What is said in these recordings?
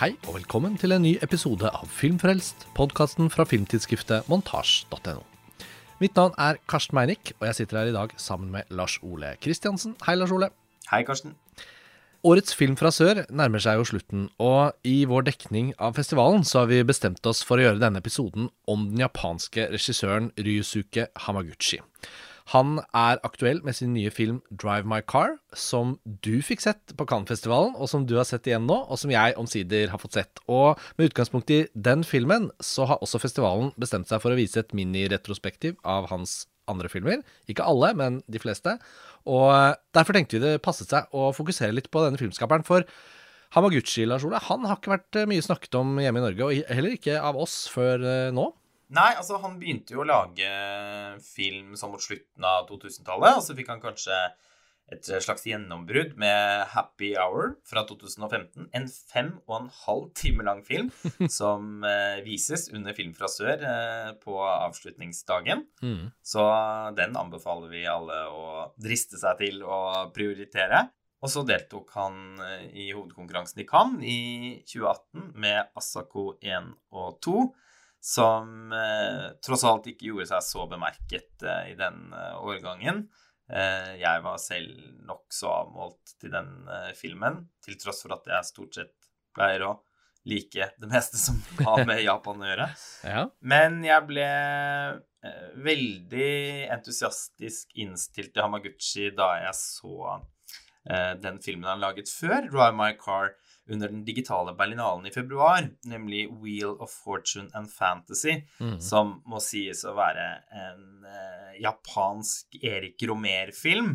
Hei og velkommen til en ny episode av Filmfrelst, podkasten fra filmtidsskriftet montasj.no. Mitt navn er Karsten Meinick, og jeg sitter her i dag sammen med Lars Ole Kristiansen. Hei, Lars Ole. Hei, Karsten. Årets Film fra sør nærmer seg jo slutten, og i vår dekning av festivalen så har vi bestemt oss for å gjøre denne episoden om den japanske regissøren Ryusuke Hamaguchi. Han er aktuell med sin nye film 'Drive My Car', som du fikk sett på Cannes-festivalen, og som du har sett igjen nå, og som jeg omsider har fått sett. Og med utgangspunkt i den filmen, så har også festivalen bestemt seg for å vise et mini-retrospektiv av hans andre filmer. Ikke alle, men de fleste. Og derfor tenkte vi det passet seg å fokusere litt på denne filmskaperen. For Hamaguchi Lars Ole, han har ikke vært mye snakket om hjemme i Norge, og heller ikke av oss før eh, nå. Nei, altså han begynte jo å lage film sånn mot slutten av 2000-tallet. Og så fikk han kanskje et slags gjennombrudd med Happy Hour fra 2015. En fem og en halv time lang film som eh, vises under Film fra sør eh, på avslutningsdagen. Mm. Så den anbefaler vi alle å driste seg til å prioritere. Og så deltok han eh, i hovedkonkurransen i Cannes i 2018 med Asako 1 og 2 som eh, tross alt ikke gjorde seg så bemerket eh, i den eh, årgangen. Eh, jeg var selv nokså avmålt til den eh, filmen, til tross for at jeg stort sett pleier å like det meste som har med Japan å gjøre. ja. Men jeg ble eh, veldig entusiastisk innstilt til Hamaguchi da jeg så den filmen han laget før, 'Drive My Car', under den digitale Berlinalen i februar, nemlig Wheel of Fortune and Fantasy, mm. som må sies å være en eh, japansk Erik Romer-film,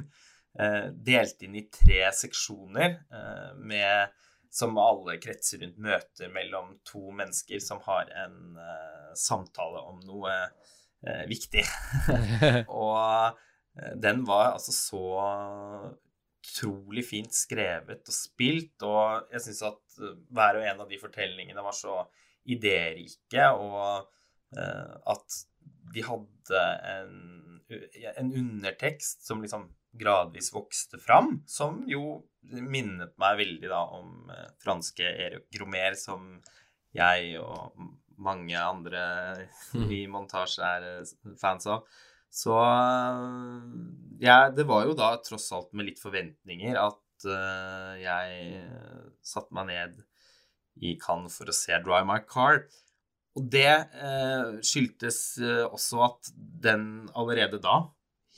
eh, delt inn i tre seksjoner, eh, med, som alle kretser rundt møter mellom to mennesker som har en eh, samtale om noe eh, viktig. og eh, den var altså så utrolig fint skrevet og spilt, og jeg syns at eh, hver og en av de fortellingene var så idérike, og uh, at de hadde en, en, undertekst som liksom gradvis vokste fram, som jo minnet meg veldig da om uh, franske Erik Gromer, som jeg og mange andre mm. i montasje er fans av. Så ja, det var jo da tross alt med litt forventninger at uh, jeg satte meg ned i Cannes for å se Dry My Car. Og det uh, skyldtes uh, også at den allerede da,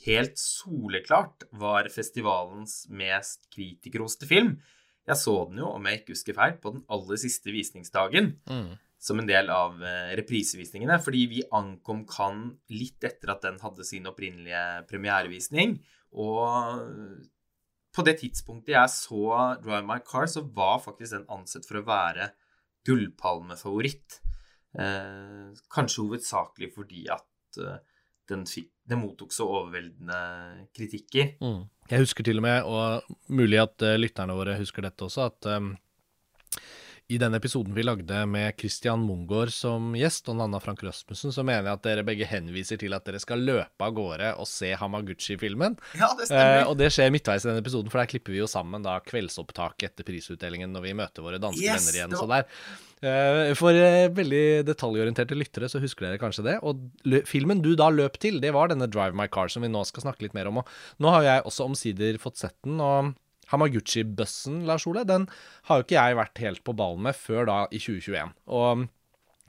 helt soleklart, var festivalens mest kritikerroste film. Jeg så den jo, om jeg ikke husker feil, på den aller siste visningsdagen. Mm som en del av eh, reprisevisningene, fordi vi ankom Cannes litt etter at den hadde sin opprinnelige premierevisning. Og på det tidspunktet jeg så Drive My Car, så var faktisk den ansett for å være gullpalmefavoritt. Eh, kanskje hovedsakelig fordi at eh, den, fikk, den, mottok så overveldende kritikker. Mm. Jeg husker til og med, og mulig at uh, lytterne våre husker dette også, at um i den episoden vi lagde med Christian Mungård som gjest, og Nanna Frank Rasmussen, så mener jeg at dere begge henviser til at dere skal løpe av gårde og se Hamaguchi-filmen. Ja, det stemmer. Eh, og det skjer midtveis i den episoden, for der klipper vi jo sammen da kveldsopptak etter prisutdelingen når vi møter våre danske yes, venner igjen. Var... Så der. Eh, for eh, veldig detaljorienterte lyttere så husker dere kanskje det. Og filmen du da løp til, det var denne Drive My Car, som vi nå skal snakke litt mer om. Og nå har jeg også omsider fått sett den. og Hamaguchi-bøssen, Lars Ole, den har jo ikke jeg vært helt på ballen med før da i 2021. Og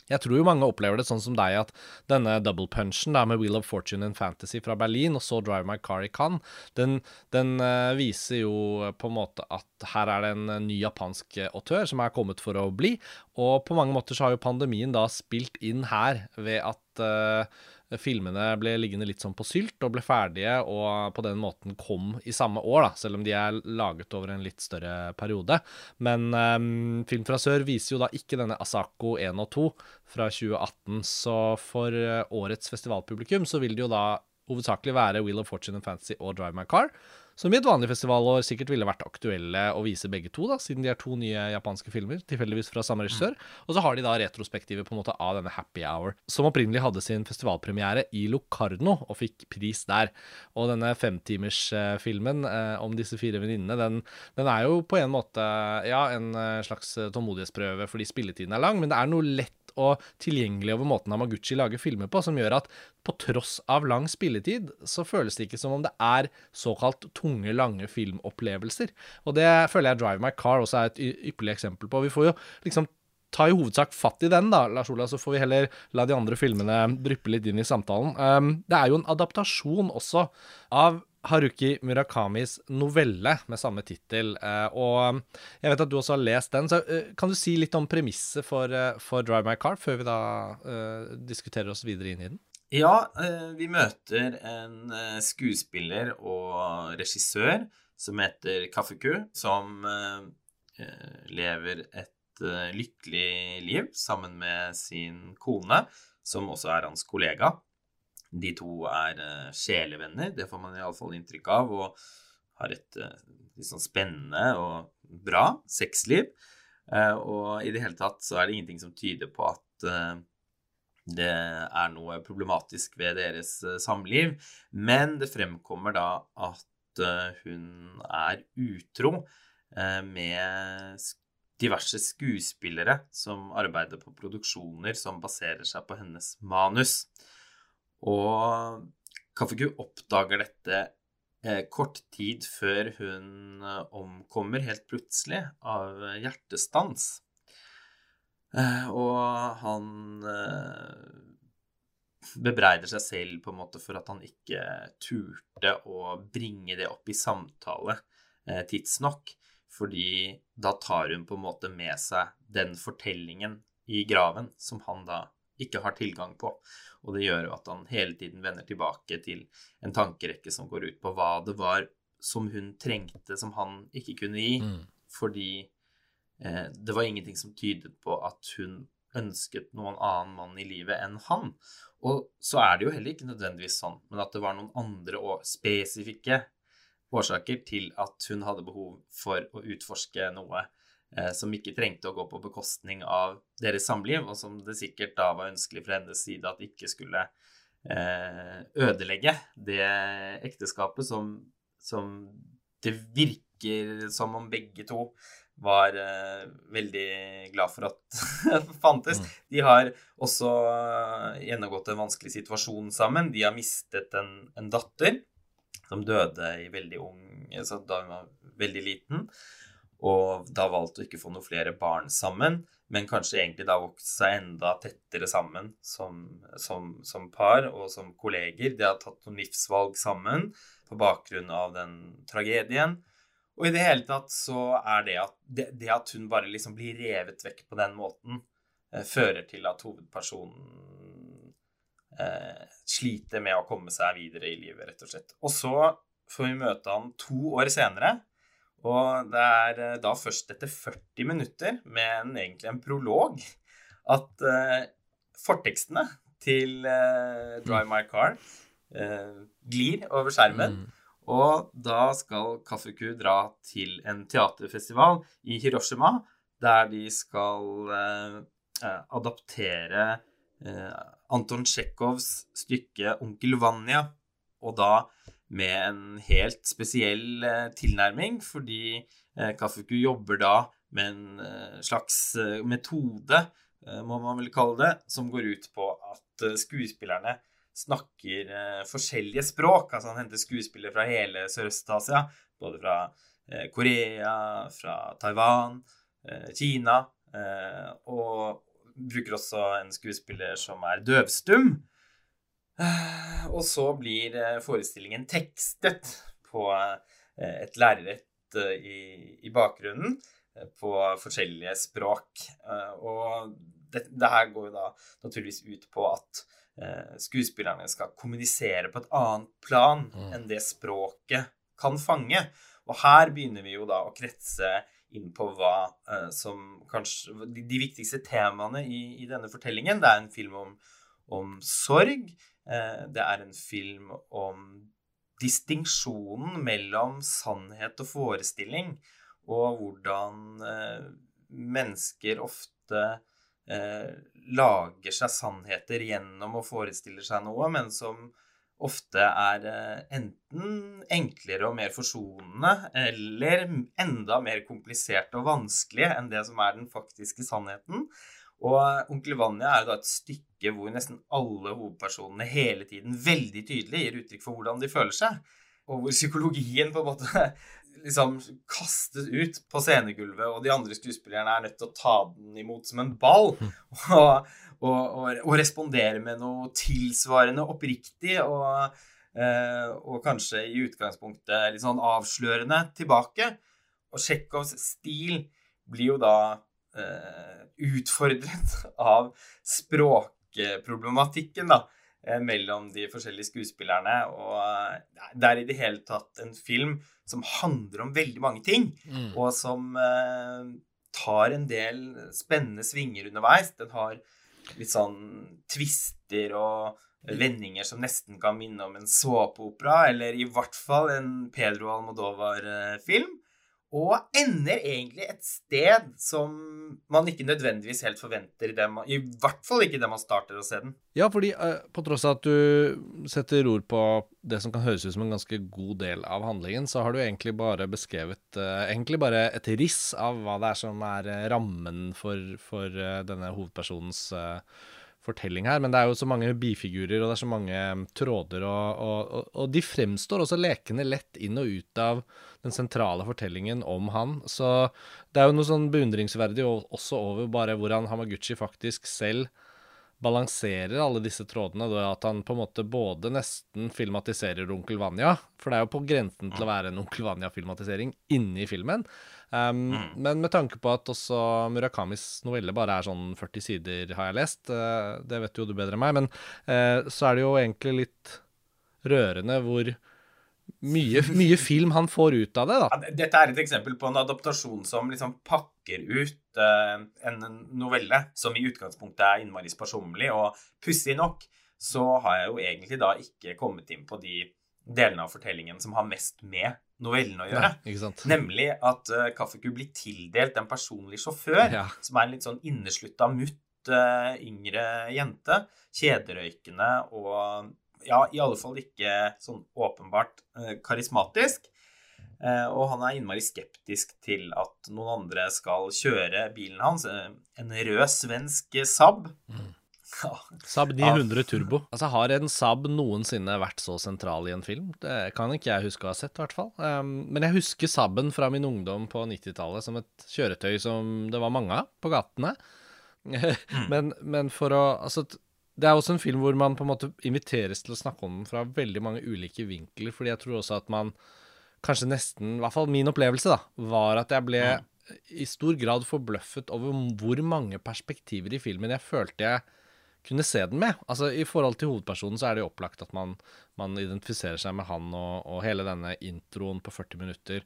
jeg tror jo mange opplever det sånn som deg, at denne double punchen da, med Wheel of Fortune and Fantasy fra Berlin, og så Drive My Car i Cannes, den, den uh, viser jo på en måte at her er det en ny japansk autør som er kommet for å bli. Og på mange måter så har jo pandemien da spilt inn her ved at uh, filmene ble liggende litt sånn på sylt og ble ferdige, og på den måten kom i samme år, da, selv om de er laget over en litt større periode. Men um, Film fra sør viser jo da ikke denne Asako 1 og 2 fra 2018, så for uh, årets festivalpublikum så vil det jo da hovedsakelig være Wheel of Fortune and Fantasy og Drive My Car. Som i et vanlig festivalår sikkert ville vært aktuelle å vise begge to, da, siden de er to nye japanske filmer, tilfeldigvis fra samme regissør. Og så har de da retrospektivet på en måte av denne Happy Hour, som opprinnelig hadde sin festivalpremiere i Locarno og fikk pris der. Og denne femtimersfilmen eh, om disse fire venninnene, den, den, er jo på en måte ja, en eh, slags tålmodighetsprøve fordi spilletiden er lang, men det er noe lett og tilgjengelig over måten Hamaguchi lager filmer på, som gjør at på tross av lang spilletid, så føles det ikke som om det er såkalt tunge, lange filmopplevelser. Og det føler jeg Drive My Car også er et ypperlig eksempel på. Vi får jo liksom ta i hovedsak fatt i den, da, Lars Ola, så får vi heller la de andre filmene dryppe litt inn i samtalen. Um, det er jo en adaptasjon også av Haruki Murakamis novelle med samme tittel. Uh, og jeg vet at du også har lest den, så uh, kan du si litt om premisset for, uh, for, Drive My Car, før vi da diskuterer oss videre inn i den? Ja, vi møter en skuespiller og regissør som heter Kafuku, som lever et Eh, lykkelig liv sammen med sin kone, som også er hans kollega. De to er uh, sjelevenner, det får man iallfall inntrykk av, og har et uh, litt sånn spennende og bra sexliv. Og i det hele tatt så er det ingenting som tyder på at det er noe problematisk ved deres samliv. Men det fremkommer da at hun er utro med diverse skuespillere som arbeider på produksjoner som baserer seg på hennes manus. Og Kaffeku oppdager dette eh, kort tid før hun eh, omkommer helt plutselig av hjertestans. Eh, og han bebreider seg selv på en måte for at han ikke turte å bringe det opp i samtale tidsnok. Fordi da tar hun på en måte med seg den fortellingen i graven som han da ikke har tilgang på. Og det gjør jo at han hele tiden vender tilbake til en tankerekke som går ut på hva det var som hun trengte, som han ikke kunne gi. Mm. Fordi eh, det var ingenting som tydet på at hun ønsket noen annen mann i livet enn han. Og så er det jo heller ikke nødvendigvis sånn, men at det var noen andre og spesifikke årsaker til at hun hadde behov for å utforske noe som ikke trengte å gå på bekostning av deres samliv, og som det sikkert da var ønskelig fra hennes side at ikke skulle eh, ødelegge det ekteskapet som, som, det virker som om begge to var eh, veldig glad for at fantes. Mm. De har også gjennomgått en vanskelig situasjon sammen. De har mistet en, en datter som døde i veldig ung, altså da hun var veldig liten. Og da valgte å ikke få noen flere barn sammen, men kanskje egentlig da vokst seg enda tettere sammen som, som, som, par og som kolleger. De har tatt noen livsvalg sammen på bakgrunn av den tragedien. Og i det hele tatt så er det at, det, det at hun bare liksom blir revet vekk på den måten, eh, fører til at hovedpersonen eh, sliter med å komme seg videre i livet, rett og slett. Og så får vi møte han to år senere. Og det er eh, da først etter 40 minutter, med en, egentlig en prolog, at uh, fortekstene til uh, Drive My Car uh, glir over skjermen. Mm. Og da skal Kaffeku dra til en teaterfestival i Hiroshima, der de skal adaptere Anton Tsjekhovs stykke 'Onkel Vanja', og da med en helt spesiell eh, tilnærming, fordi eh, Kafuku jobber da med en eh, slags metode, må man vel kalle det, som går ut på at skuespillerne snakker forskjellige språk. Altså han henter skuespillere fra hele Sørøst-Asia, både fra Korea, fra Taiwan, Kina, og bruker også en skuespiller som er døvstum. Eh, og så blir eh, forestillingen tekstet på eh, et lerret i, i, bakgrunnen på forskjellige språk. Og det, det, her går jo da naturligvis ut på at skuespillerne skal kommunisere på et annet plan mm. enn det språket kan fange. Og her begynner vi jo da å kretse inn på hva som kanskje de, de, viktigste temaene i, i, denne fortellingen. Det er en film om, om sorg. Uh, det er en film om distinksjonen mellom sannhet og forestilling, og hvordan eh, mennesker ofte eh, lager seg sannheter gjennom å forestille seg noe, men som ofte er eh, enten enklere og mer forsonende, eller enda mer kompliserte og vanskelige enn det som er den faktiske sannheten. Og Onkel Vanja er da et stykke hvor nesten alle hovedpersonene hele tiden veldig tydelig gir uttrykk for hvordan de føler seg, og hvor psykologien på en måte liksom kastes ut på scenegulvet, og de andre skuespillerne er nødt til å ta den imot som en ball. Og, og, og, og respondere med noe tilsvarende oppriktig og, eh, og kanskje i utgangspunktet litt sånn avslørende tilbake. Og Tsjekhovs stil blir jo da eh, utfordret av språkproblematikken, da eh, mellom de forskjellige skuespillerne. Og eh, det er i det hele tatt en film som handler om veldig mange ting, mm. og som eh, tar en del spennende svinger underveis. Den har litt sånn twister og vendinger som nesten kan minne om en såpeopera, eller i hvert fall en Pedro Almodovar-film og ender egentlig et sted som man ikke nødvendigvis helt forventer i det man, I hvert fall ikke det man starter å se den. Ja, fordi uh, på tross av at du setter ord på det som kan høres ut som en ganske god del av handlingen, så har du egentlig bare beskrevet uh, egentlig bare et riss av hva det er som er uh, rammen for, for denne hovedpersonens fortelling her, men det er jo så mange bifigurer, og det er så mange tråder, og, og, og de fremstår også lekende lett inn og ut av den sentrale fortellingen om han. Så det er jo noe sånn beundringsverdig også over bare hvordan Hamaguchi faktisk selv balanserer alle disse trådene. Da, at han på en måte både nesten filmatiserer Onkel Vanja, for det er jo på grensen til å være en Onkel Vanja-filmatisering inni filmen. Um, mm. Men med tanke på at også Murakamis novelle bare er sånn 40 sider, har jeg lest, uh, det vet jo du bedre enn meg, men uh, så er det jo egentlig litt rørende hvor mye, mye, film han får ut av det, da. Ja, dette er et eksempel på en adaptasjon som liksom pakker ut uh, en novelle som i utgangspunktet er innmari sparsommelig, og pussig nok så har jeg jo egentlig da ikke kommet inn på de delene av fortellingen som har mest med novellen å gjøre. Ja, Nemlig at uh, Kaffeku blir tildelt en personlig sjåfør, ja. som er en litt sånn inneslutta mutt uh, yngre jente. Kjederøykende og ja, i alle fall ikke sånn åpenbart uh, karismatisk. Eh, og han er innmari skeptisk til at noen andre skal kjøre bilen hans. Eh, en rød svensk Saab. Mm. Ja. Saab 900 Turbo. Altså, Har en Saab noensinne vært så sentral i en film? Det kan ikke jeg huske å ha sett, i hvert fall. Um, men jeg husker Saaben fra min ungdom på 90-tallet som et kjøretøy som det var mange av på gatene. mm. men, men, for å Altså, det er også en film hvor man på en måte inviteres til å snakke om den fra veldig mange ulike vinkler, fordi jeg tror også at man kanskje nesten I hvert fall min opplevelse, da, var at jeg ble i stor grad forbløffet over hvor mange perspektiver i filmen jeg følte jeg kunne se den med. Altså I forhold til hovedpersonen så er det jo opplagt at man, man identifiserer seg med han og, og, hele denne introen på 40 minutter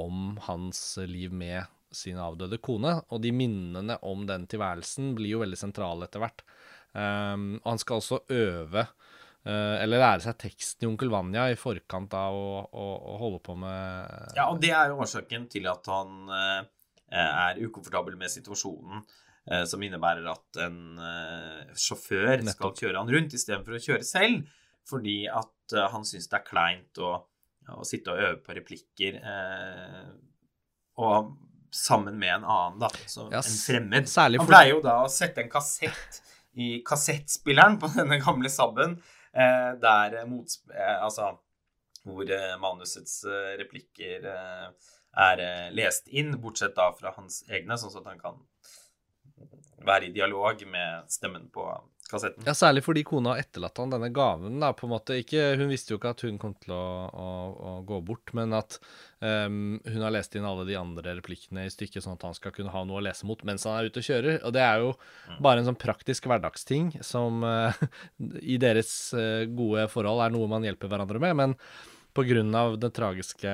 om hans liv med sin avdøde kone. Og de minnene om den tilværelsen blir jo veldig sentrale etter hvert. Um, og han skal også øve uh, eller lære seg teksten i Onkel Vanja i forkant av å, å, å, holde på med Ja, og det er jo årsaken til at han uh, er ukomfortabel med situasjonen. Uh, som innebærer at en sjåfør Nettopp. skal kjøre han rundt istedenfor å kjøre selv. Fordi at han syns det er kleint å, å, sitte og øve på replikker. og sammen med en annen, da. Så ja, en fremmed. Han pleier jo da å sette en kassett i kassettspilleren på denne gamle Sabben, eh, der mots... Eh, altså hvor eh, manusets replikker er lest inn, bortsett da fra hans egne, sånn at han kan være i dialog med stemmen på kassetten. Ja, Særlig fordi kona har etterlatt han denne gaven. da, på en måte. Ikke, hun visste jo ikke at hun kom til å, å, å gå bort, men at um, hun har lest inn alle de andre replikkene i stykket, sånn at han skal kunne ha noe å lese mot mens han er ute og kjører. Og det er jo mm. bare en sånn praktisk hverdagsting som uh, i deres uh, gode forhold er noe man hjelper hverandre med. Men på grunn av det tragiske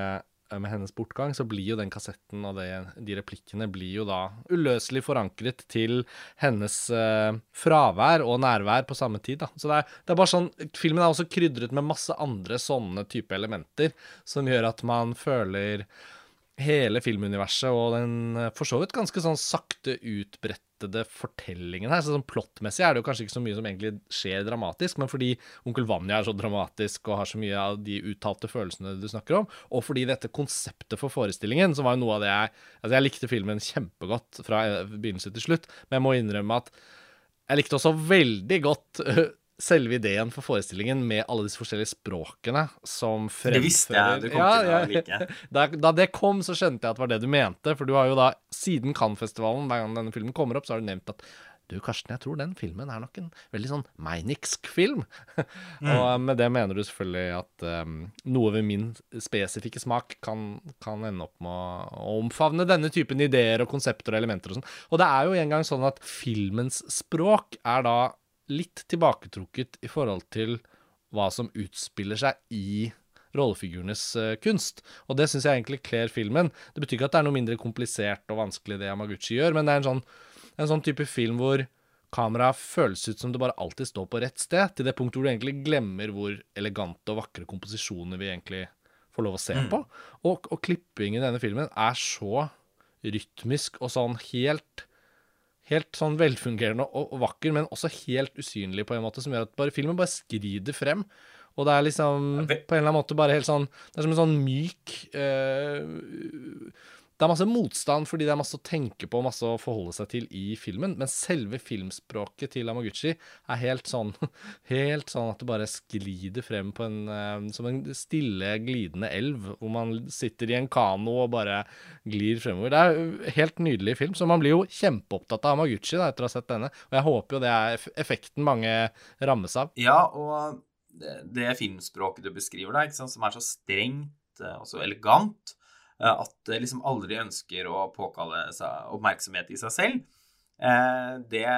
med hennes bortgang, så blir jo den kassetten og det, de replikkene blir jo da uløselig forankret til hennes eh, fravær og nærvær på samme tid. da. Så det er, det er bare sånn, Filmen er også krydret med masse andre sånne type elementer som gjør at man føler hele filmuniverset og den eh, for så vidt ganske sånn sakte utbrettede fortellingen her. Så sånn Plottmessig er det jo kanskje ikke så mye som egentlig skjer dramatisk, men fordi Onkel Vanja er så dramatisk og har så mye av de uttalte følelsene du snakker om, og fordi dette konseptet for forestillingen, som var jo noe av det jeg Altså, jeg likte filmen kjempegodt fra begynnelse til slutt, men jeg må innrømme at jeg likte også veldig godt selve ideen for forestillingen med alle disse forskjellige språkene som fremfører Det visste jeg du kom ja, til å like. Da, da, det kom, så skjønte jeg at det var det du mente. For du har jo da, siden Cannes-festivalen, hver gang denne filmen kommer opp, så har du nevnt at du, Karsten, jeg tror den filmen er nok en veldig sånn meiniksk film. mm. Og med det mener du selvfølgelig at um, noe ved min spesifikke smak kan, kan ende opp med å, å omfavne denne typen ideer og konsepter og elementer og sånn. Og det er jo engang sånn at filmens språk er da litt tilbaketrukket i forhold til hva som utspiller seg i rollefigurenes uh, kunst. Og det syns jeg egentlig kler filmen. Det betyr ikke at det er noe mindre komplisert og vanskelig det Yamaguchi gjør, men det er en sånn, en sånn type film hvor kameraet føles ut som det bare alltid står på rett sted, til det punktet hvor du egentlig glemmer hvor elegante og vakre komposisjoner vi egentlig får lov å se mm. på. Og, og klippingen i denne filmen er så rytmisk og sånn helt helt sånn velfungerende og, og, vakker, men også helt usynlig på en måte, som gjør at bare filmen bare skrider frem. Og det er liksom på en eller annen måte bare helt sånn Det er som en sånn myk uh, det er masse motstand fordi det er masse å tenke på masse å forholde seg til i filmen, men selve filmspråket til Amaguchi er helt sånn Helt sånn at det bare sklider frem en uh, som en stille, glidende elv, hvor man sitter i en kano og bare glir fremover. Det er helt nydelig film, så man blir jo kjempeopptatt av Amaguchi da, etter å ha sett denne, og jeg håper jo det er effekten mange rammes av. Ja, og det, filmspråket du beskriver, da, som er så strengt eh, og så elegant, Eh, at det liksom aldri ønsker å påkalle seg oppmerksomhet i seg selv, eh, det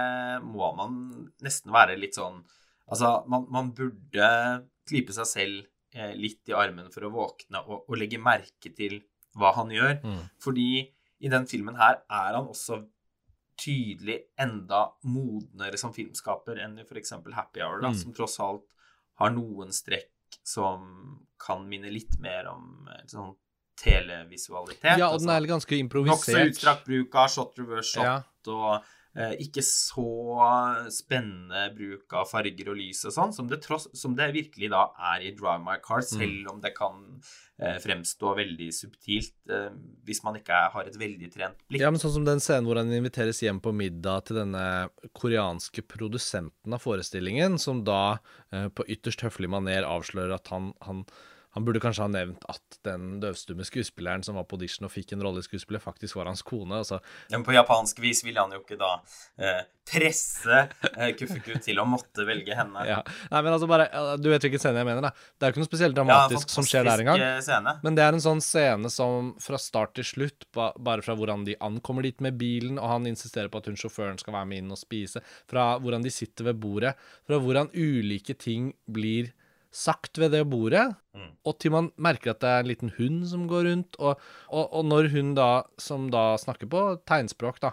må man nesten være litt sånn Altså, man, man burde klype seg selv eh, litt i armen for å våkne og, og legge merke til hva han gjør. Mm. Fordi i den filmen her er han også tydelig enda modnere som filmskaper enn i f.eks. Happy Hour, da, mm. som tross alt har noen strekk som kan minne litt mer om sånn televisualitet. Ja, og den er altså. ganske improvisert. Nokså utstrakt bruk av shot reverse shot ja. og eh, ikke så spennende bruk av farger og lys og sånn, som, som, det virkelig da er i Drive My Car, mm. selv mm. om det kan eh, fremstå veldig subtilt eh, hvis man ikke har et veldig trent blikk. Ja, men sånn som den scenen hvor han inviteres hjem på middag til denne koreanske produsenten av forestillingen, som da eh, på ytterst høflig maner avslører at han, han han burde kanskje ha nevnt at den døvstumme skuespilleren som var på audition og fikk en rolle i skuespillet, faktisk var hans kone. Altså. Men på japansk vis ville han jo ikke da eh, presse eh, Kufuku til å måtte velge henne. Ja. Nei, men altså bare, Du vet hvilken scene jeg mener, da. Det er jo ikke noe spesielt dramatisk ja, som skjer der engang. Scene. Men det er en sånn scene som fra start til slutt, bare fra hvordan de ankommer dit med bilen, og han insisterer på at hun sjåføren skal være med inn og spise, fra hvordan de sitter ved bordet, fra hvordan ulike ting blir sagt ved det bordet, mm. og til man merker at det er en liten hund som går rundt. Og, og, og, når hun da, som da snakker på tegnspråk, da,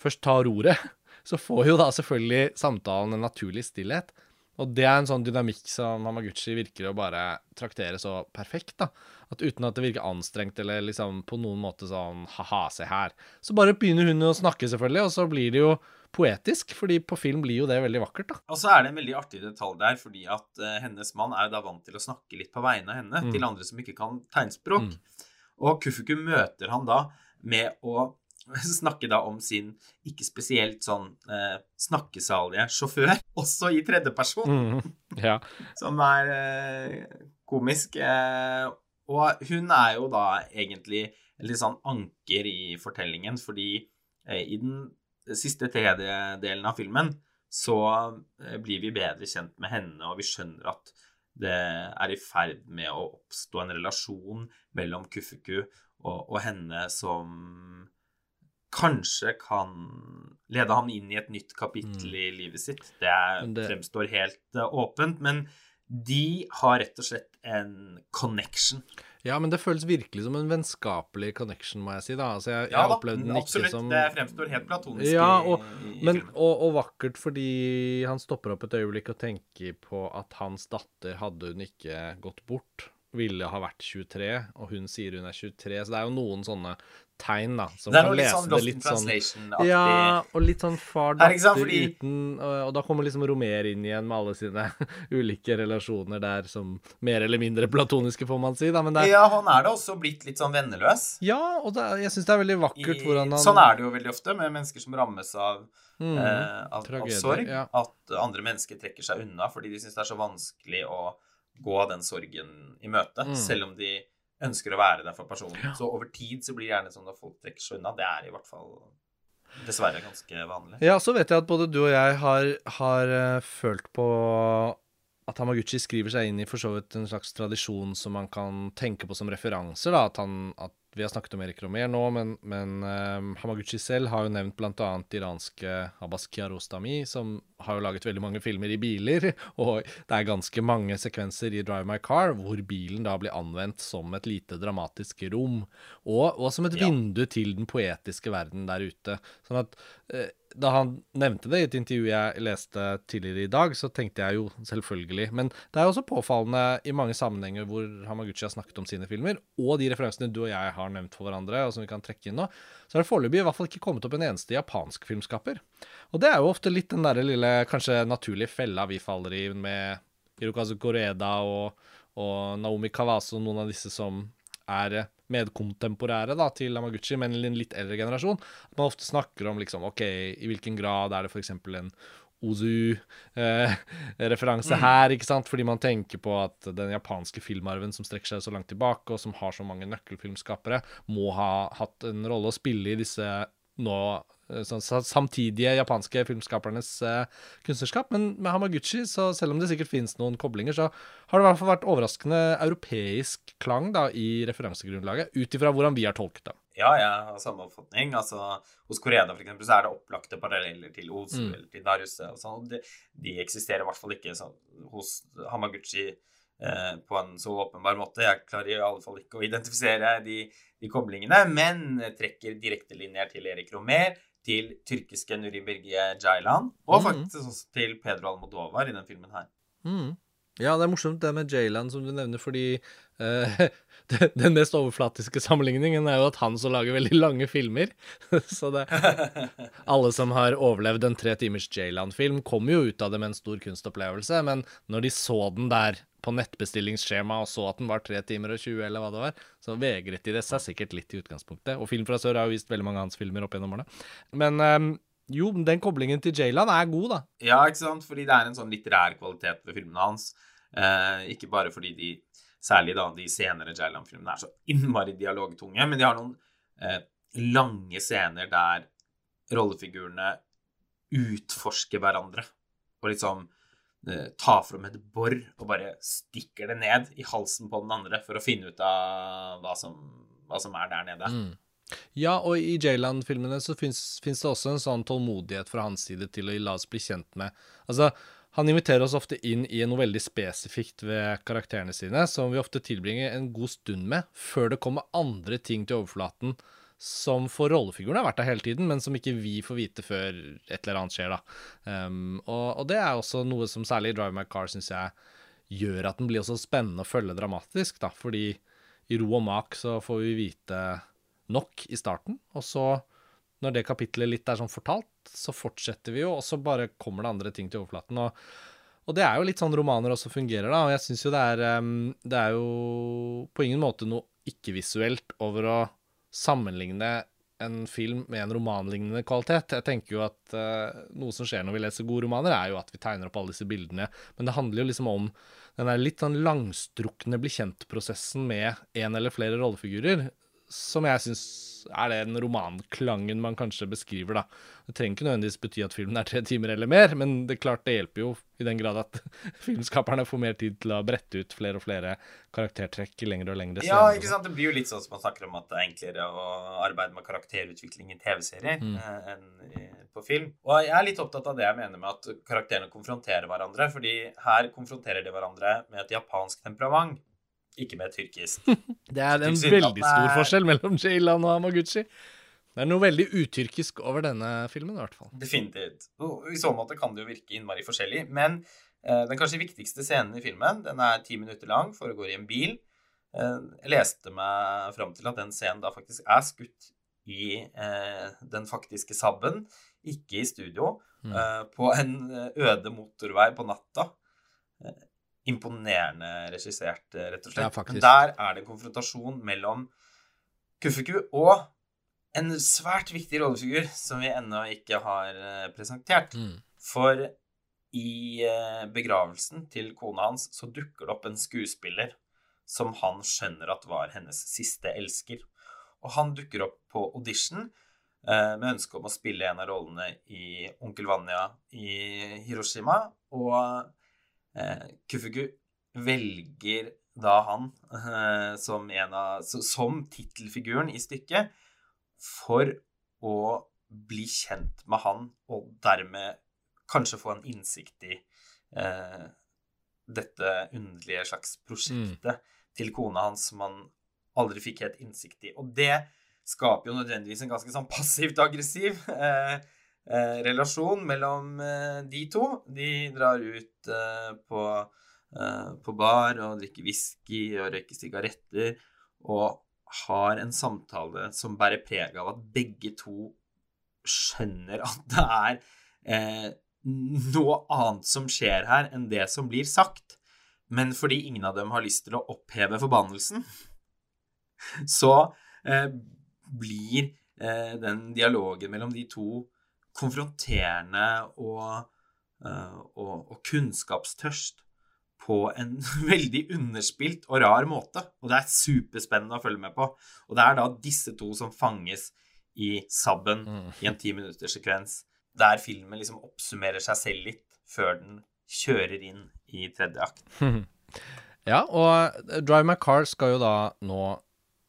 først tar ordet, så får jo da selvfølgelig samtalen en naturlig stillhet. Og det er en sånn dynamikk som Hamaguchi virker å bare traktere så perfekt, da. At uten at det virker anstrengt eller liksom på noen måte sånn ha-ha, se her. Så bare begynner hun å snakke, selvfølgelig, og så blir det jo poetisk, fordi på film blir jo det veldig vakkert. da. Og så er det en veldig artig detalj der, fordi at uh, hennes mann er jo da vant til å snakke litt på vegne av henne mm. til andre som ikke kan tegnspråk. Mm. Og Kufuku møter han da med å snakke da om sin ikke spesielt sånn uh, snakkesalige sjåfør, også i tredjeperson, mm. ja. som er uh, komisk. og hun er jo da egentlig litt sånn anker i fortellingen, fordi i den siste tredjedelen av filmen så eh, blir vi bedre kjent med henne, og vi skjønner at det er i ferd med å oppstå en relasjon mellom Kufuku og, og henne som kanskje kan lede ham inn i et nytt kapittel mm. i livet sitt. Det, det, fremstår helt uh, åpent, men De har rett og slett en connection. Ja, men det føles virkelig som en vennskapelig connection, må jeg si. da. Altså, jeg, Ja jeg opplevde den absolutt. ikke som Det fremstår helt platonisk Ja, og, i, i men, og, og vakkert fordi han stopper opp et øyeblikk og tenker på at hans datter, hadde hun ikke gått bort, ville ha vært 23, og hun sier hun er 23. Så det er jo noen sånne tegn, da, som kan lese sånn det litt sånn Ja, og litt sånn far datter fordi- uten og, da kommer liksom Romer inn igjen med alle sine ulike relasjoner der som mer eller mindre platoniske, får man si, da, men det er Ja, han er da også blitt litt sånn venneløs. Ja, og det jeg syns det er veldig I, vakkert hvordan han Sånn er det jo veldig ofte med mennesker som rammes av, Mm, eh, av, av sorg. ja. At andre mennesker trekker seg unna fordi de syns det er så vanskelig å gå den sorgen i møte, Mm. selv om de ønsker å være der for personen. Så over tid så blir det gjerne sånn at folk trekker seg unna. Det er i hvert fall dessverre ganske vanlig. Ja, så vet jeg at både du og jeg har, har eh, følt på at Hamaguchi skriver seg inn i for så vidt en slags tradisjon som man kan tenke på som referanser. da, At, han, at Vi har snakket om Erik Romer nå, men, men um, Hamaguchi selv har jo nevnt bl.a. iranske Abbas Kiarostami, som har jo laget veldig mange filmer i biler. Og det er ganske mange sekvenser i Drive My Car hvor bilen da blir anvendt som et lite dramatisk rom, og, og som et Ja. vindu til den poetiske verden der ute. Sånn at uh, da han nevnte det i et intervju jeg leste tidligere i dag, så tenkte jeg jo selvfølgelig Men det er også påfallende i mange sammenhenger hvor Hamaguchi har snakket om sine filmer, og de referansene du og jeg har nevnt for hverandre, og som vi kan trekke inn nå, så har det foreløpig i hvert fall ikke kommet opp en eneste japansk filmskaper. Og det er jo ofte litt den derre lille, kanskje naturlige fella vi faller i med Hirokazu Koreda og, og Naomi Kawaso, noen av disse som er medkontemporære da, til Amaguchi, men en litt eldre generasjon. Man ofte snakker om liksom, ok, i hvilken grad er det f.eks. en Ozu-referanse her, ikke sant? Fordi man tenker på at den japanske filmarven som strekker seg så langt tilbake, og som har så mange nøkkelfilmskapere, må ha hatt en rolle å spille i disse nå eh, sånn, samtidige japanske filmskapernes eh, kunstnerskap. Men med Hamaguchi, så selv om det sikkert finnes noen koblinger, så har det i hvert fall vært overraskende europeisk klang da, i referansegrunnlaget, ut ifra hvordan vi har tolket det. Ja, jeg har samme oppfatning. Altså, hos Koreda for eksempel, så er det opplagte paralleller til Os Mm. eller til Naruse. Og sånn. de, de eksisterer i hvert fall ikke så, hos Hamaguchi eh, på en så åpenbar måte. Jeg klarer i alle fall ikke å identifisere de, de koblingene, men trekker direktelinjer til Erik Romer, til tyrkiske Nuri Birge Jailan, og Mm. faktisk også til Pedro Almodovar i den filmen her. Mm. Ja, det er morsomt det med Jailan som du nevner, fordi eh, den mest overflatiske sammenligningen er jo at han så lager veldig lange filmer. så det Alle som har overlevd en tre timers Jayland-film, kommer jo ut av det med en stor kunstopplevelse, men når de så den der på nettbestillingsskjema og så at den var 3 timer og 20, eller hva det var, så vegret de det seg sikkert litt i utgangspunktet. Og Film fra sør har jo vist veldig mange av hans filmer opp gjennom årene. Men um, jo, den koblingen til Jayland er god, da. Ja, ikke sant? Fordi det er en sånn litterær kvalitet ved filmene hans. Eh, ikke bare fordi de, særlig da de senere Jailam-filmene, er så innmari dialogtunge, men de har noen eh, lange scener der rollefigurene utforsker hverandre. Og liksom eh, tar fram et bor og bare stikker det ned i halsen på den andre for å finne ut av hva som, hva som er der nede. Mm. Ja, og i Jayland-filmene så fins det også en sånn tålmodighet fra hans side til å la oss bli kjent med Altså, han inviterer oss ofte inn i noe veldig spesifikt ved karakterene sine, som vi ofte tilbringer en god stund med, før det kommer andre ting til overflaten som for rollefiguren har vært der hele tiden, men som ikke vi får vite før et eller annet skjer, da. Um, og, og det er også noe som særlig i Drive My Car syns jeg gjør at den blir også spennende å følge dramatisk, da, fordi i ro og mak så får vi vite nok i starten, og så, når det kapitlet litt er sånn fortalt, så fortsetter vi jo, og så bare kommer det andre ting til overflaten. Og, og det er jo litt sånn romaner også fungerer, da, og jeg syns jo det er Det er jo på ingen måte noe ikke-visuelt over å sammenligne en film med en romanlignende kvalitet. Jeg tenker jo at uh, noe som skjer når vi leser gode romaner, er jo at vi tegner opp alle disse bildene, men det handler jo liksom om den der litt sånn langstrukne bli kjent-prosessen med en eller flere rollefigurer, som jeg syns er den romanklangen man kanskje beskriver, da. Det trenger ikke nødvendigvis bety at filmen er tre timer eller mer, men det er klart det hjelper jo i den grad at filmskaperne får mer tid til å brette ut flere og flere karaktertrekk i lengre og lengre scener. Ja, ikke sant. Det blir jo litt sånn som man snakker om at det er enklere å arbeide med karakterutvikling i TV-serier mm. Eh, enn på film. Og jeg er litt opptatt av det jeg mener med at karakterene konfronterer hverandre, fordi her konfronterer de hverandre med et japansk temperament ikke med tyrkisk. det er en veldig stor forskjell mellom Jaylan og Hamaguchi. Det er noe veldig utyrkisk over denne filmen, i hvert fall. Definitivt. I så måte kan det jo virke innmari forskjellig. Men eh, den kanskje viktigste scenen i filmen, den er ti minutter lang, foregår i en bil. Eh, jeg leste meg fram til at den scenen da faktisk er skutt i eh, den faktiske Sabben, ikke i studio, mm. Eh, på en eh, øde motorvei på natta. Eh, imponerende regissert, rett og slett. Ja, Men der er det konfrontasjon mellom Kufuku og en svært viktig rollefigur som vi ennå ikke har eh, presentert. Mm. For i eh, begravelsen til kona hans så dukker det opp en skuespiller som han skjønner at var hennes siste elsker. Og han dukker opp på audition eh, med ønske om å spille en av rollene i Onkel Vanya i Hiroshima. Og eh, Kufugu velger da han eh, som, en av, som tittelfiguren i stykket for å bli kjent med han, og dermed kanskje få en innsikt i eh, dette underlige slags prosjektet mm. til kona hans som han aldri fikk helt innsikt i. Og det skaper jo nødvendigvis en ganske sånn passivt aggressiv eh, eh, relasjon mellom eh, de to. De drar ut eh, på Eh, på bar og drikker whisky og røyker sigaretter og har en samtale som bærer preg av at begge to skjønner at det er eh, noe annet som skjer her enn det som blir sagt. Men fordi ingen av dem har lyst til å oppheve forbannelsen, så blir den dialogen mellom de to konfronterende og, eh, og, og kunnskapstørst på en veldig underspilt og rar måte. Og det er superspennende å følge med på. Og det er da disse to som fanges i sabben mm. i en ti minutters sekvens, der filmen liksom oppsummerer seg selv litt før den kjører inn i tredje akt. ja, og Drive My Car skal jo da nå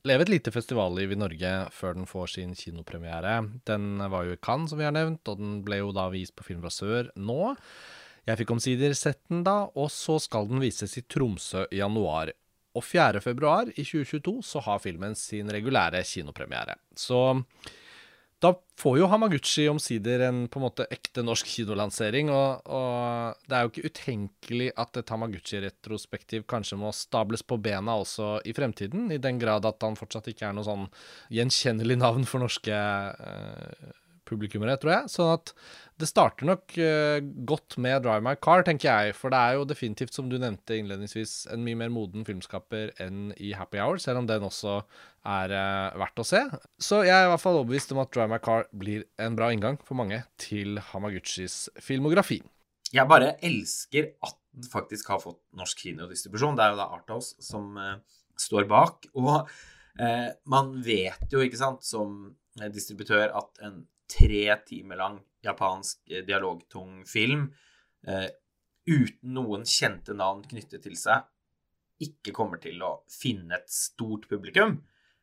leve et lite festivalliv i Norge før den får sin kinopremiere. Den var jo i Cannes, som vi har nevnt, og den ble jo da vist på Film fra Sør nå. Jeg fikk omsider sett den da, og så skal den vises i Tromsø i januar. Og 4. februar i 2022 så har filmen sin regulære kinopremiere. Så da får jo Hamaguchi omsider en på en måte ekte norsk kinolansering, og, og det er jo ikke utenkelig at et Hamaguchi-retrospektiv kanskje må stables på bena også i fremtiden, i den grad at han fortsatt ikke er noe sånn gjenkjennelig navn for norske eh, publikummere, tror jeg. Sånn at det starter nok eh, godt med Drive My Car, tenker jeg. For det er jo definitivt, som du nevnte innledningsvis, en mye mer moden filmskaper enn i Happy Hour, selv om den også er uh, verdt å se. Så jeg er i hvert fall overbevist om at Drive My Car blir en bra inngang for mange til Hamaguchis filmografi. Jeg bare elsker at den faktisk har fått norsk kinodistribusjon. Det er jo da Arthouse som uh, står bak. Og man vet jo, ikke sant, som distributør at en tre timer lang japansk dialogtung film uten noen kjente navn knyttet til seg, ikke kommer til å finne et stort publikum.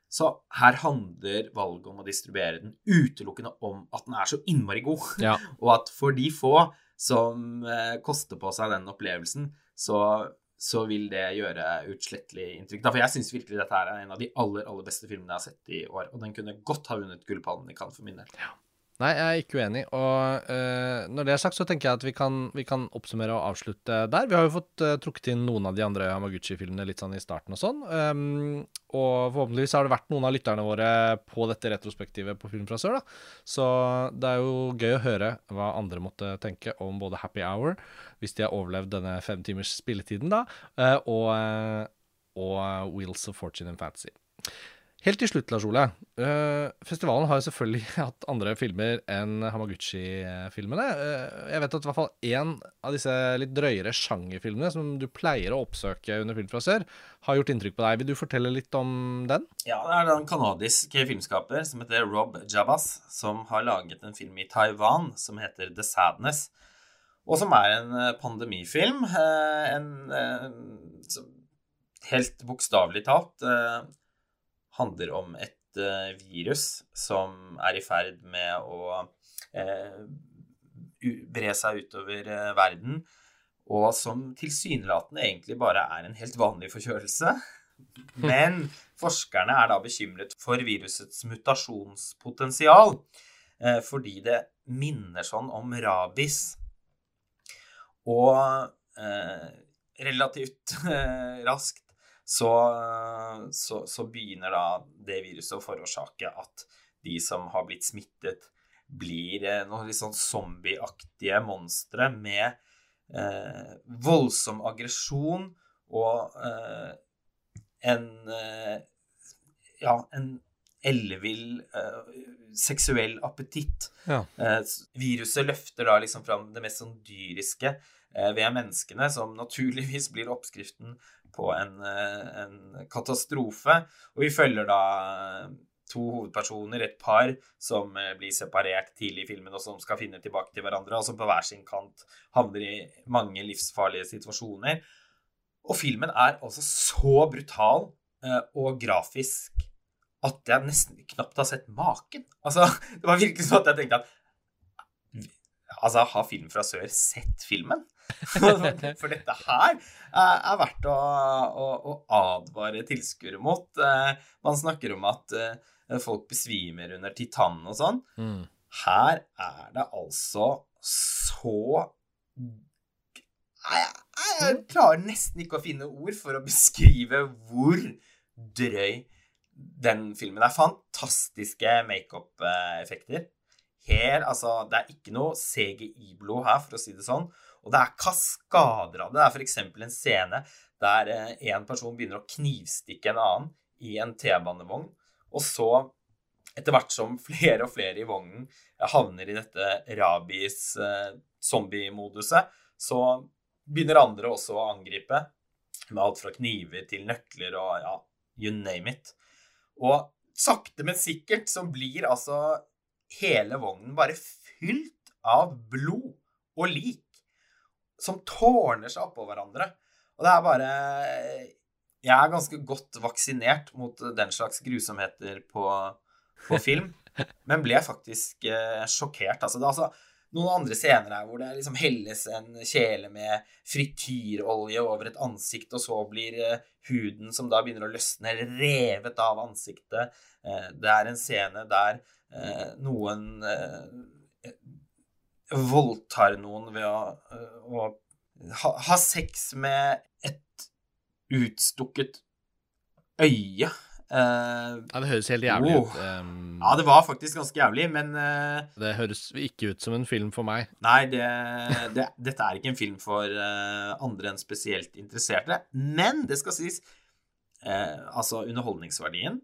Så her handler valget om å distribuere den utelukkende om at den er så innmari god. Ja. og at for de få som eh, koster på seg den opplevelsen, så, så vil det gjøre utslettelig inntrykk. For jeg syns virkelig dette er en av de aller, aller beste filmene jeg har sett i år. Og den kunne godt ha vunnet Gullpallen i Cannes for min del. Ja. Nei, jeg er ikke uenig. Og uh, når det er sagt, så tenker jeg at vi kan, vi kan oppsummere og avslutte der. Vi har jo fått uh, trukket inn noen av de andre Hamaguchi-filmene litt sånn i starten og sånn. Um, og forhåpentligvis har det vært noen av lytterne våre på dette retrospektivet på Film fra sør, da. Så det er jo gøy å høre hva andre måtte tenke om både Happy Hour, hvis de har overlevd denne fem timers spilletiden, da, uh, og, og Wheels of Fortune and Fantasy. Helt til slutt, Lars Ole. Uh, festivalen har jo selvfølgelig hatt andre filmer enn Hamaguchi-filmene. Uh, jeg vet at i hvert fall én av disse litt drøyere sjangerfilmene som du pleier å oppsøke under Film fra sør, har gjort inntrykk på deg. Vil du fortelle litt om den? Ja, det er en kanadisk filmskaper som heter Rob Jabas, som har laget en film i Taiwan som heter The Sadness, og som er en pandemifilm. Uh, en helt bokstavelig talt handler om et uh, virus som er i ferd med å uh, bre seg utover uh, verden, og som tilsynelatende egentlig bare er en helt vanlig forkjølelse. Men forskerne er da bekymret for virusets mutasjonspotensial, fordi det minner sånn om rabies. Og relativt raskt så, så, så, begynner da det viruset å forårsake at de som har blitt smittet, blir eh, noen litt sånn zombieaktige monstre med eh, voldsom aggresjon og eh, en eh, Ja, en ellevill uh, seksuell appetitt. Ja. Uh, viruset løfter da liksom fram det mest sånn dyriske ved menneskene, som naturligvis blir oppskriften på en, eh, en katastrofe. Og vi følger da to hovedpersoner, et par, som eh, blir separert tidlig i filmen, og som skal finne tilbake til hverandre, og som på hver sin kant havner i mange livsfarlige situasjoner. Og filmen er altså så brutal eh, og grafisk at jeg nesten knapt har sett maken. Altså, det var virkelig sånn at jeg tenkte at Altså, har Film fra sør sett filmen? For dette her er verdt å, å, å advare tilskuere mot. Eh, man snakker om at eh, folk besvimer under Titan og sånn. Mm. Her er det altså så jeg, jeg klarer nesten ikke å finne ord for å beskrive hvor drøy den filmen er. Fantastiske makeup-effekter. Her, altså, Det er ikke noe CGI-blod her, for å si det sånn. Og det er kaskader av det. Det er f.eks. en scene der eh, en person begynner å knivstikke en annen i en T-banevogn. Og så, etter hvert som flere og flere i vognen havner i dette rabies-zombie-moduset, eh, så begynner andre også å angripe. Med alt fra kniver til nøkler og ja, you name it. Og sakte, men sikkert så blir altså hele vognen bare fylt av blod og lik som tårner seg oppå hverandre. Og det er bare Jeg er ganske godt vaksinert mot den slags grusomheter på, på film, men ble faktisk eh, sjokkert. Altså, det er altså noen andre scener her hvor det liksom helles en kjele med frityrolje over et ansikt, og så blir eh, huden som da begynner å løsne, revet av ansiktet. Eh, det er en scene der eh, noen voldtar noen ved å, eh, å ha, ha, sex med et utstukket øye. Uh, ja, Det høres helt jævlig oh. ut. Um, ja, det var faktisk ganske jævlig, men uh, Det høres ikke ut som en film for meg. Nei, det, det, dette er ikke en film for uh, andre enn spesielt interesserte. Men det skal sies Altså, underholdningsverdien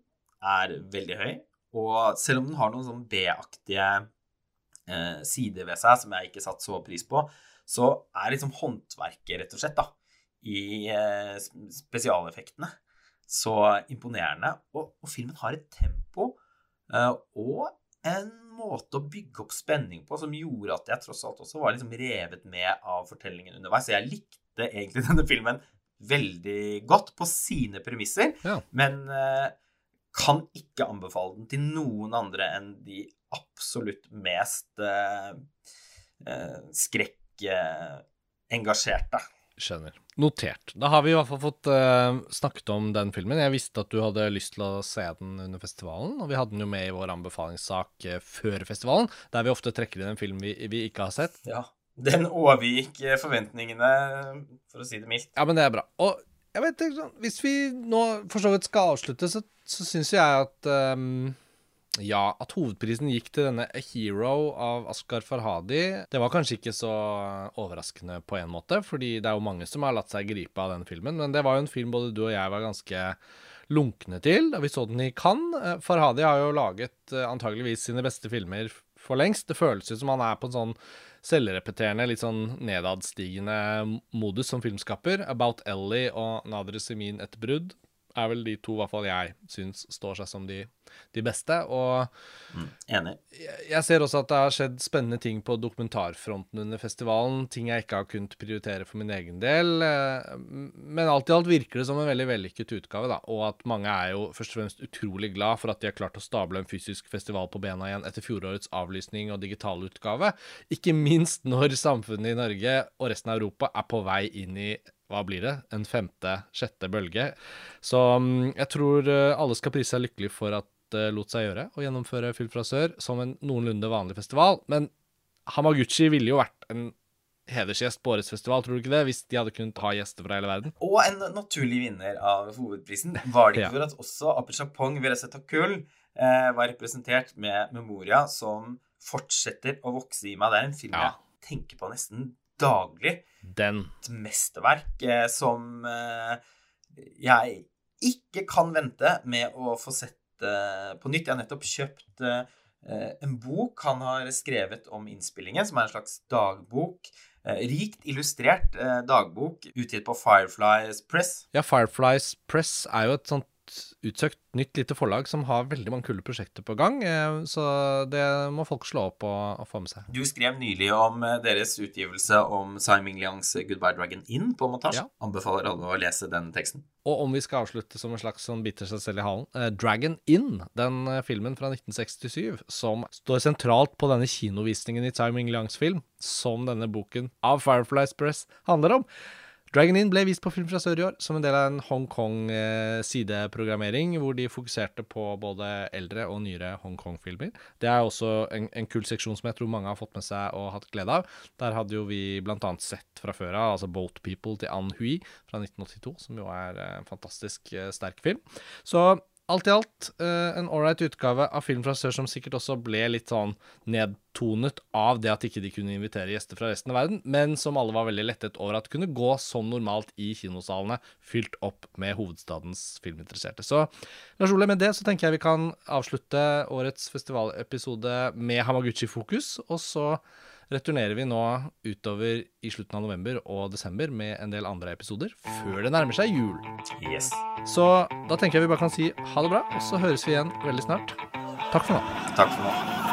er veldig høy. Og selv om den har noen sånn B-aktige eh, sider ved seg som jeg ikke satte så pris på, så er liksom håndverket, rett og slett, da, i eh, spesialeffektene så imponerende. Og, og, filmen har et tempo eh, og en måte å bygge opp spenning på som gjorde at jeg tross alt også var liksom revet med av fortellingen underveis. Så jeg likte egentlig denne filmen veldig godt på sine premisser, ja. men eh, kan ikke anbefale den til noen andre enn de absolutt mest eh, eh, skrekkengasjerte. Skjønner. Notert. Da har vi i hvert fall fått uh, snakket om den filmen. Jeg visste at du hadde lyst til å se den under festivalen, og vi hadde den jo med i vår anbefalingssak uh, før festivalen, der vi ofte trekker inn en film vi, vi ikke har sett. Ja. Den overgikk forventningene, for å si det mildt. Ja, men det er bra. Og jeg vet ikke, sånn, Hvis vi nå for så vidt skal avslutte, så, så syns jeg at um, ja, at hovedprisen gikk til denne A Hero av Askar Farhadi, det var kanskje ikke så overraskende på en måte, fordi det er jo mange som har latt seg gripe av den filmen. Men det var jo en film både du og jeg var ganske lunkne til. Vi så den i Cannes. Farhadi har jo laget antageligvis sine beste filmer for lengst. Det føles ut som han er på en sånn selvrepeterende, litt sånn nedadstigende modus som filmskaper. About Ellie og Nadre Semin et brudd er vel de to hvert fall jeg syns står seg som de, de beste. Og mm, Enig. Jeg, jeg, ser også at det har skjedd spennende ting på dokumentarfronten under festivalen. Ting jeg ikke har kunnet prioritere for min egen del. Eh, men alt i alt virker det som en veldig vellykket utgave, da. Og at mange er jo først og fremst utrolig glad for at de har klart å stable en fysisk festival på bena igjen etter fjorårets avlysning og digital utgave. Ikke minst når samfunnet i Norge og resten av Europa er på vei inn i hva blir det, en femte, sjette bølge. Så mm, jeg tror eh, alle skal prise seg lykkelig for at det lot seg gjøre å gjennomføre Film fra sør som en noenlunde vanlig festival. Men Hamaguchi ville jo vært en hedersgjest på årets festival, tror du ikke det? Hvis de hadde kunnet ha gjester fra hele verden. Og en naturlig vinner av hovedprisen. Var det ikke ja. for at også Apechapong Veresetakul eh, var representert med Memoria, som fortsetter å vokse i meg? Det er en film ja. jeg tenker på nesten daglig. Den. Et mesterverk eh, som eh, jeg ikke kan vente med å få sett eh, på nytt. Jeg har nettopp kjøpt eh, en bok han har skrevet om innspillingen, som er en slags dagbok. Eh, rikt illustrert dagbok utgitt på Fireflies Press. Ja, Fireflies Press er jo et sånt utsøkt nytt lite forlag som har veldig mange kule prosjekter på gang. Eh, så det må folk slå opp og, og få med seg. Du skrev nylig om eh, deres utgivelse om Simon Liangs 'Goodbye Dragon Inn' på montasje. Ja. Anbefaler alle å lese den teksten. Og om vi skal avslutte som en slags som biter seg selv i halen eh, Dragon Inn, den eh, filmen fra 1967 som står sentralt på denne kinovisningen i Simon Liangs film, som denne boken av Fireflies Press handler om. Dragon Inn ble vist på Film fra sør i år som en del av en Hongkong-sideprogrammering, eh, hvor de fokuserte på både eldre og nyere Hongkong-filmer. Det er også en, en, kul seksjon som jeg tror mange har fått med seg og hatt glede av. Der hadde jo vi annet sett fra før av, altså Boat People til Ann Hui fra 1982, som jo er en fantastisk eh, sterk film. Så alt i alt uh, en ålreit utgave av Film fra sør som sikkert også ble litt sånn nedtonet av det at ikke de kunne invitere gjester fra resten av verden, men som alle var veldig lettet over at kunne gå som normalt i kinosalene, fylt opp med hovedstadens filminteresserte. Så Lars Ole, med det så tenker jeg vi kan avslutte årets festivalepisode med Hamaguchi-fokus, og så returnerer vi nå utover i slutten av november og desember med en del andre episoder før det nærmer seg jul. Yes. Så da tenker jeg vi bare kan si ha det bra, og så høres vi igjen veldig snart. Takk for nå. Takk for nå.